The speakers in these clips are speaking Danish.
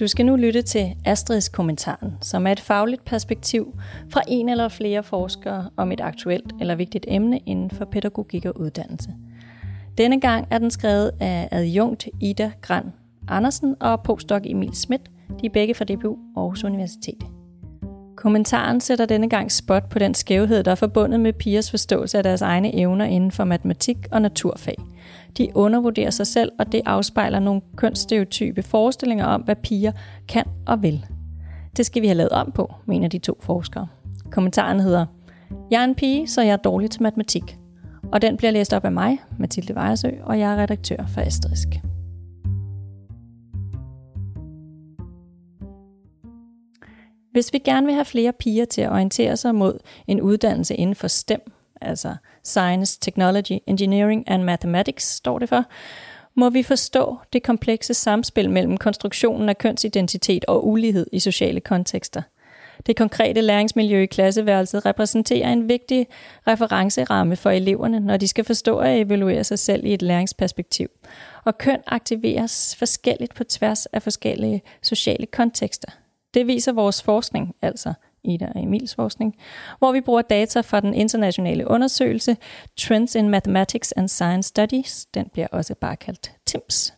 Du skal nu lytte til Astrids kommentaren, som er et fagligt perspektiv fra en eller flere forskere om et aktuelt eller vigtigt emne inden for pædagogik og uddannelse. Denne gang er den skrevet af adjunkt Ida Gran Andersen og postdoc Emil Schmidt, de er begge fra DBU Aarhus Universitet. Kommentaren sætter denne gang spot på den skævhed, der er forbundet med pigers forståelse af deres egne evner inden for matematik og naturfag. De undervurderer sig selv, og det afspejler nogle kønsstereotype forestillinger om, hvad piger kan og vil. Det skal vi have lavet om på, mener de to forskere. Kommentaren hedder, Jeg er en pige, så jeg er dårlig til matematik. Og den bliver læst op af mig, Mathilde Vejersø, og jeg er redaktør for Asterisk. Hvis vi gerne vil have flere piger til at orientere sig mod en uddannelse inden for STEM, altså Science, Technology, Engineering and Mathematics, står det for, må vi forstå det komplekse samspil mellem konstruktionen af kønsidentitet og ulighed i sociale kontekster. Det konkrete læringsmiljø i klasseværelset repræsenterer en vigtig referenceramme for eleverne, når de skal forstå og evaluere sig selv i et læringsperspektiv. Og køn aktiveres forskelligt på tværs af forskellige sociale kontekster. Det viser vores forskning, altså Ida og Emils forskning, hvor vi bruger data fra den internationale undersøgelse Trends in Mathematics and Science Studies, den bliver også bare kaldt TIMS,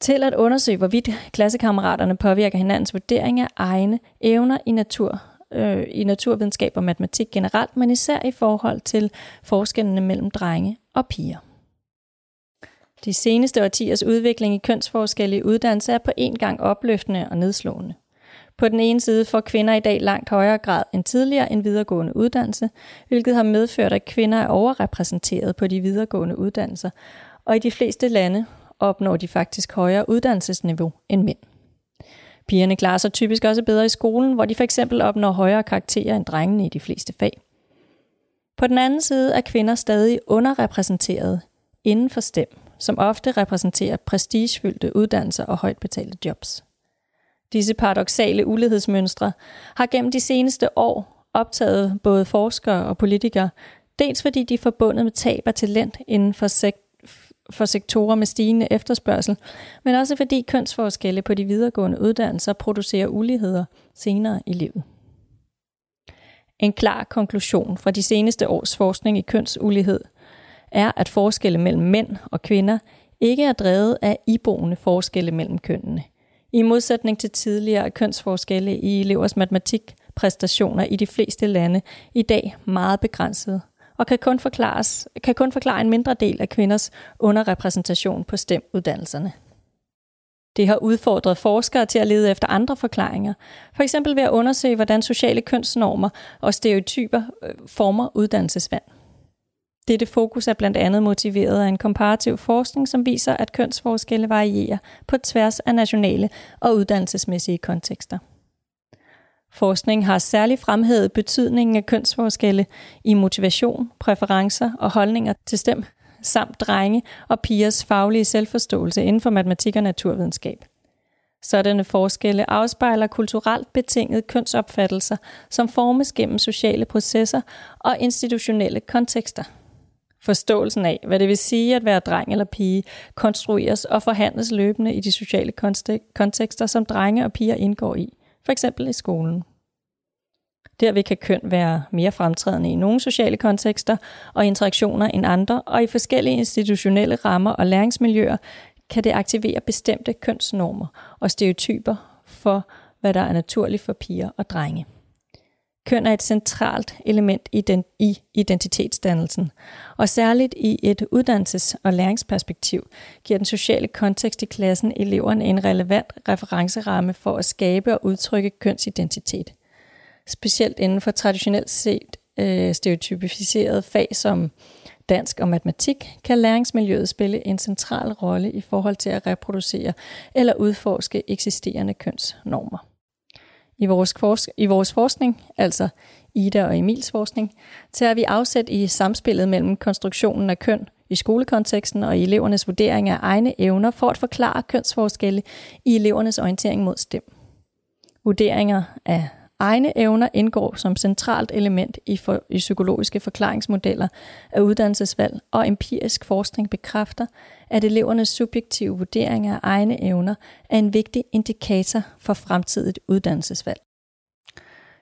til at undersøge, hvorvidt klassekammeraterne påvirker hinandens vurdering af egne evner i natur øh, i naturvidenskab og matematik generelt, men især i forhold til forskellene mellem drenge og piger. De seneste årtiers udvikling i kønsforskelle i uddannelse er på en gang opløftende og nedslående. På den ene side får kvinder i dag langt højere grad end tidligere en videregående uddannelse, hvilket har medført, at kvinder er overrepræsenteret på de videregående uddannelser, og i de fleste lande opnår de faktisk højere uddannelsesniveau end mænd. Pigerne klarer sig typisk også bedre i skolen, hvor de for eksempel opnår højere karakterer end drengene i de fleste fag. På den anden side er kvinder stadig underrepræsenteret inden for STEM, som ofte repræsenterer prestigefyldte uddannelser og højt betalte jobs. Disse paradoxale ulighedsmønstre har gennem de seneste år optaget både forskere og politikere, dels fordi de er forbundet med tab af talent inden for, sek- for sektorer med stigende efterspørgsel, men også fordi kønsforskelle på de videregående uddannelser producerer uligheder senere i livet. En klar konklusion fra de seneste års forskning i kønsulighed er, at forskelle mellem mænd og kvinder ikke er drevet af iboende forskelle mellem kønnene. I modsætning til tidligere kønsforskelle i elevers matematikpræstationer i de fleste lande i dag meget begrænsede og kan kun, forklares, kan kun forklare en mindre del af kvinders underrepræsentation på STEM-uddannelserne. Det har udfordret forskere til at lede efter andre forklaringer, for eksempel ved at undersøge, hvordan sociale kønsnormer og stereotyper øh, former uddannelsesvalg. Dette fokus er blandt andet motiveret af en komparativ forskning, som viser, at kønsforskelle varierer på tværs af nationale og uddannelsesmæssige kontekster. Forskning har særligt fremhævet betydningen af kønsforskelle i motivation, præferencer og holdninger til stem, samt drenge og pigers faglige selvforståelse inden for matematik og naturvidenskab. Sådanne forskelle afspejler kulturelt betinget kønsopfattelser, som formes gennem sociale processer og institutionelle kontekster. Forståelsen af, hvad det vil sige at være dreng eller pige, konstrueres og forhandles løbende i de sociale kontekster, som drenge og piger indgår i, for eksempel i skolen. Derved kan køn være mere fremtrædende i nogle sociale kontekster og interaktioner end andre, og i forskellige institutionelle rammer og læringsmiljøer kan det aktivere bestemte kønsnormer og stereotyper for, hvad der er naturligt for piger og drenge. Køn er et centralt element i, den, i identitetsdannelsen, og særligt i et uddannelses- og læringsperspektiv giver den sociale kontekst i klassen eleverne en relevant referenceramme for at skabe og udtrykke kønsidentitet. Specielt inden for traditionelt set øh, stereotypificerede fag som dansk og matematik, kan læringsmiljøet spille en central rolle i forhold til at reproducere eller udforske eksisterende kønsnormer. I vores, forsk- I vores forskning, altså Ida og Emils forskning, tager vi afsæt i samspillet mellem konstruktionen af køn i skolekonteksten og i elevernes vurdering af egne evner for at forklare kønsforskelle i elevernes orientering mod STEM. Vurderinger af Egne evner indgår som centralt element i, for, i psykologiske forklaringsmodeller af uddannelsesvalg, og empirisk forskning bekræfter, at elevernes subjektive vurdering af egne evner er en vigtig indikator for fremtidigt uddannelsesvalg.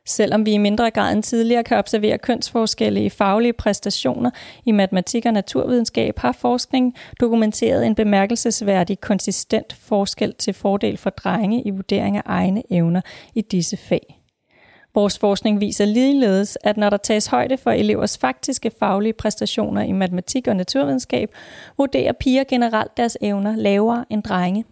Selvom vi i mindre grad end tidligere kan observere kønsforskelle i faglige præstationer i matematik og naturvidenskab, har forskning dokumenteret en bemærkelsesværdig konsistent forskel til fordel for drenge i vurdering af egne evner i disse fag. Vores forskning viser ligeledes, at når der tages højde for elevers faktiske faglige præstationer i matematik og naturvidenskab, vurderer piger generelt deres evner lavere end drenge.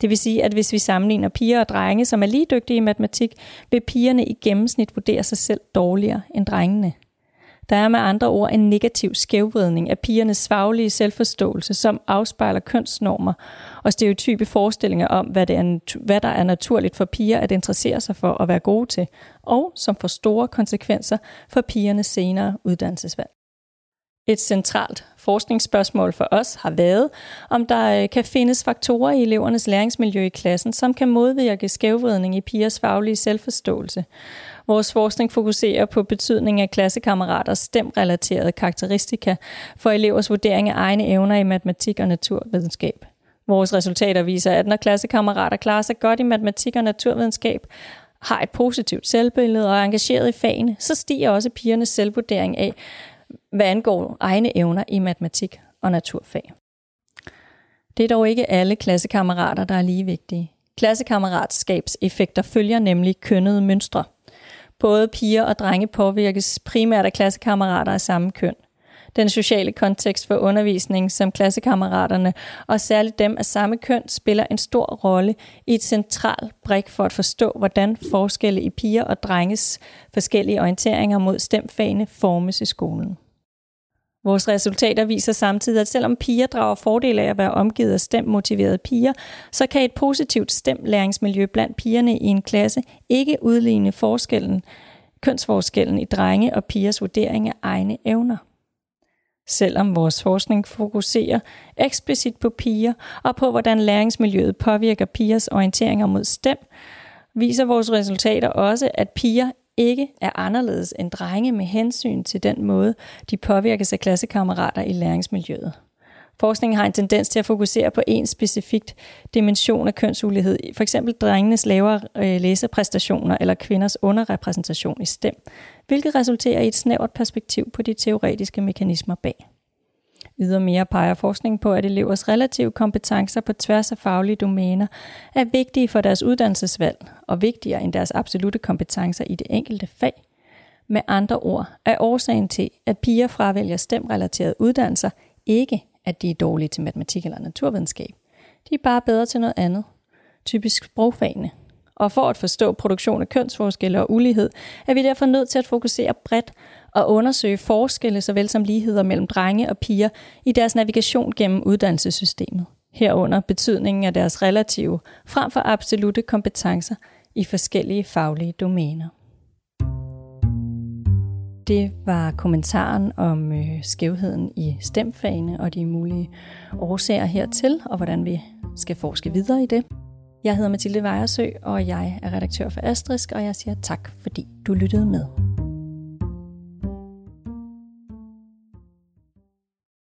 Det vil sige, at hvis vi sammenligner piger og drenge, som er lige dygtige i matematik, vil pigerne i gennemsnit vurdere sig selv dårligere end drengene. Der er med andre ord en negativ skævvridning af pigernes faglige selvforståelse, som afspejler kønsnormer og stereotype forestillinger om, hvad, det er, hvad der er naturligt for piger at interessere sig for at være gode til, og som får store konsekvenser for pigernes senere uddannelsesvalg. Et centralt forskningsspørgsmål for os har været, om der øh, kan findes faktorer i elevernes læringsmiljø i klassen, som kan modvirke skævvridning i pigers faglige selvforståelse. Vores forskning fokuserer på betydningen af klassekammeraters stemrelaterede karakteristika for elevers vurdering af egne evner i matematik og naturvidenskab. Vores resultater viser, at når klassekammerater klarer sig godt i matematik og naturvidenskab, har et positivt selvbillede og er engageret i fagene, så stiger også pigernes selvvurdering af, hvad angår egne evner i matematik og naturfag. Det er dog ikke alle klassekammerater, der er lige vigtige. Klassekammeratskabseffekter følger nemlig kønnede mønstre. Både piger og drenge påvirkes primært af klassekammerater af samme køn. Den sociale kontekst for undervisning, som klassekammeraterne og særligt dem af samme køn, spiller en stor rolle i et centralt brik for at forstå, hvordan forskelle i piger og drenges forskellige orienteringer mod stemfagene formes i skolen. Vores resultater viser samtidig, at selvom piger drager fordel af at være omgivet af stemmotiverede piger, så kan et positivt stemlæringsmiljø blandt pigerne i en klasse ikke udligne forskellen, kønsforskellen i drenge og pigers vurdering af egne evner. Selvom vores forskning fokuserer eksplicit på piger og på, hvordan læringsmiljøet påvirker pigers orienteringer mod stem, viser vores resultater også, at piger ikke er anderledes end drenge med hensyn til den måde, de påvirkes af klassekammerater i læringsmiljøet. Forskningen har en tendens til at fokusere på en specifikt dimension af kønsulighed, for eksempel drengenes lavere øh, læsepræstationer eller kvinders underrepræsentation i STEM, hvilket resulterer i et snævert perspektiv på de teoretiske mekanismer bag. Ydermere peger forskning på, at elevers relative kompetencer på tværs af faglige domæner er vigtige for deres uddannelsesvalg og vigtigere end deres absolute kompetencer i det enkelte fag. Med andre ord er årsagen til, at piger fravælger stemrelaterede uddannelser, ikke at de er dårlige til matematik eller naturvidenskab. De er bare bedre til noget andet, typisk sprogfagene. Og for at forstå produktion af kønsforskelle og ulighed, er vi derfor nødt til at fokusere bredt at undersøge forskelle såvel som ligheder mellem drenge og piger i deres navigation gennem uddannelsessystemet. Herunder betydningen af deres relative frem for absolute kompetencer i forskellige faglige domæner. Det var kommentaren om øh, skævheden i stemfagene og de mulige årsager hertil, og hvordan vi skal forske videre i det. Jeg hedder Mathilde Vejersø, og jeg er redaktør for Astrisk, og jeg siger tak, fordi du lyttede med.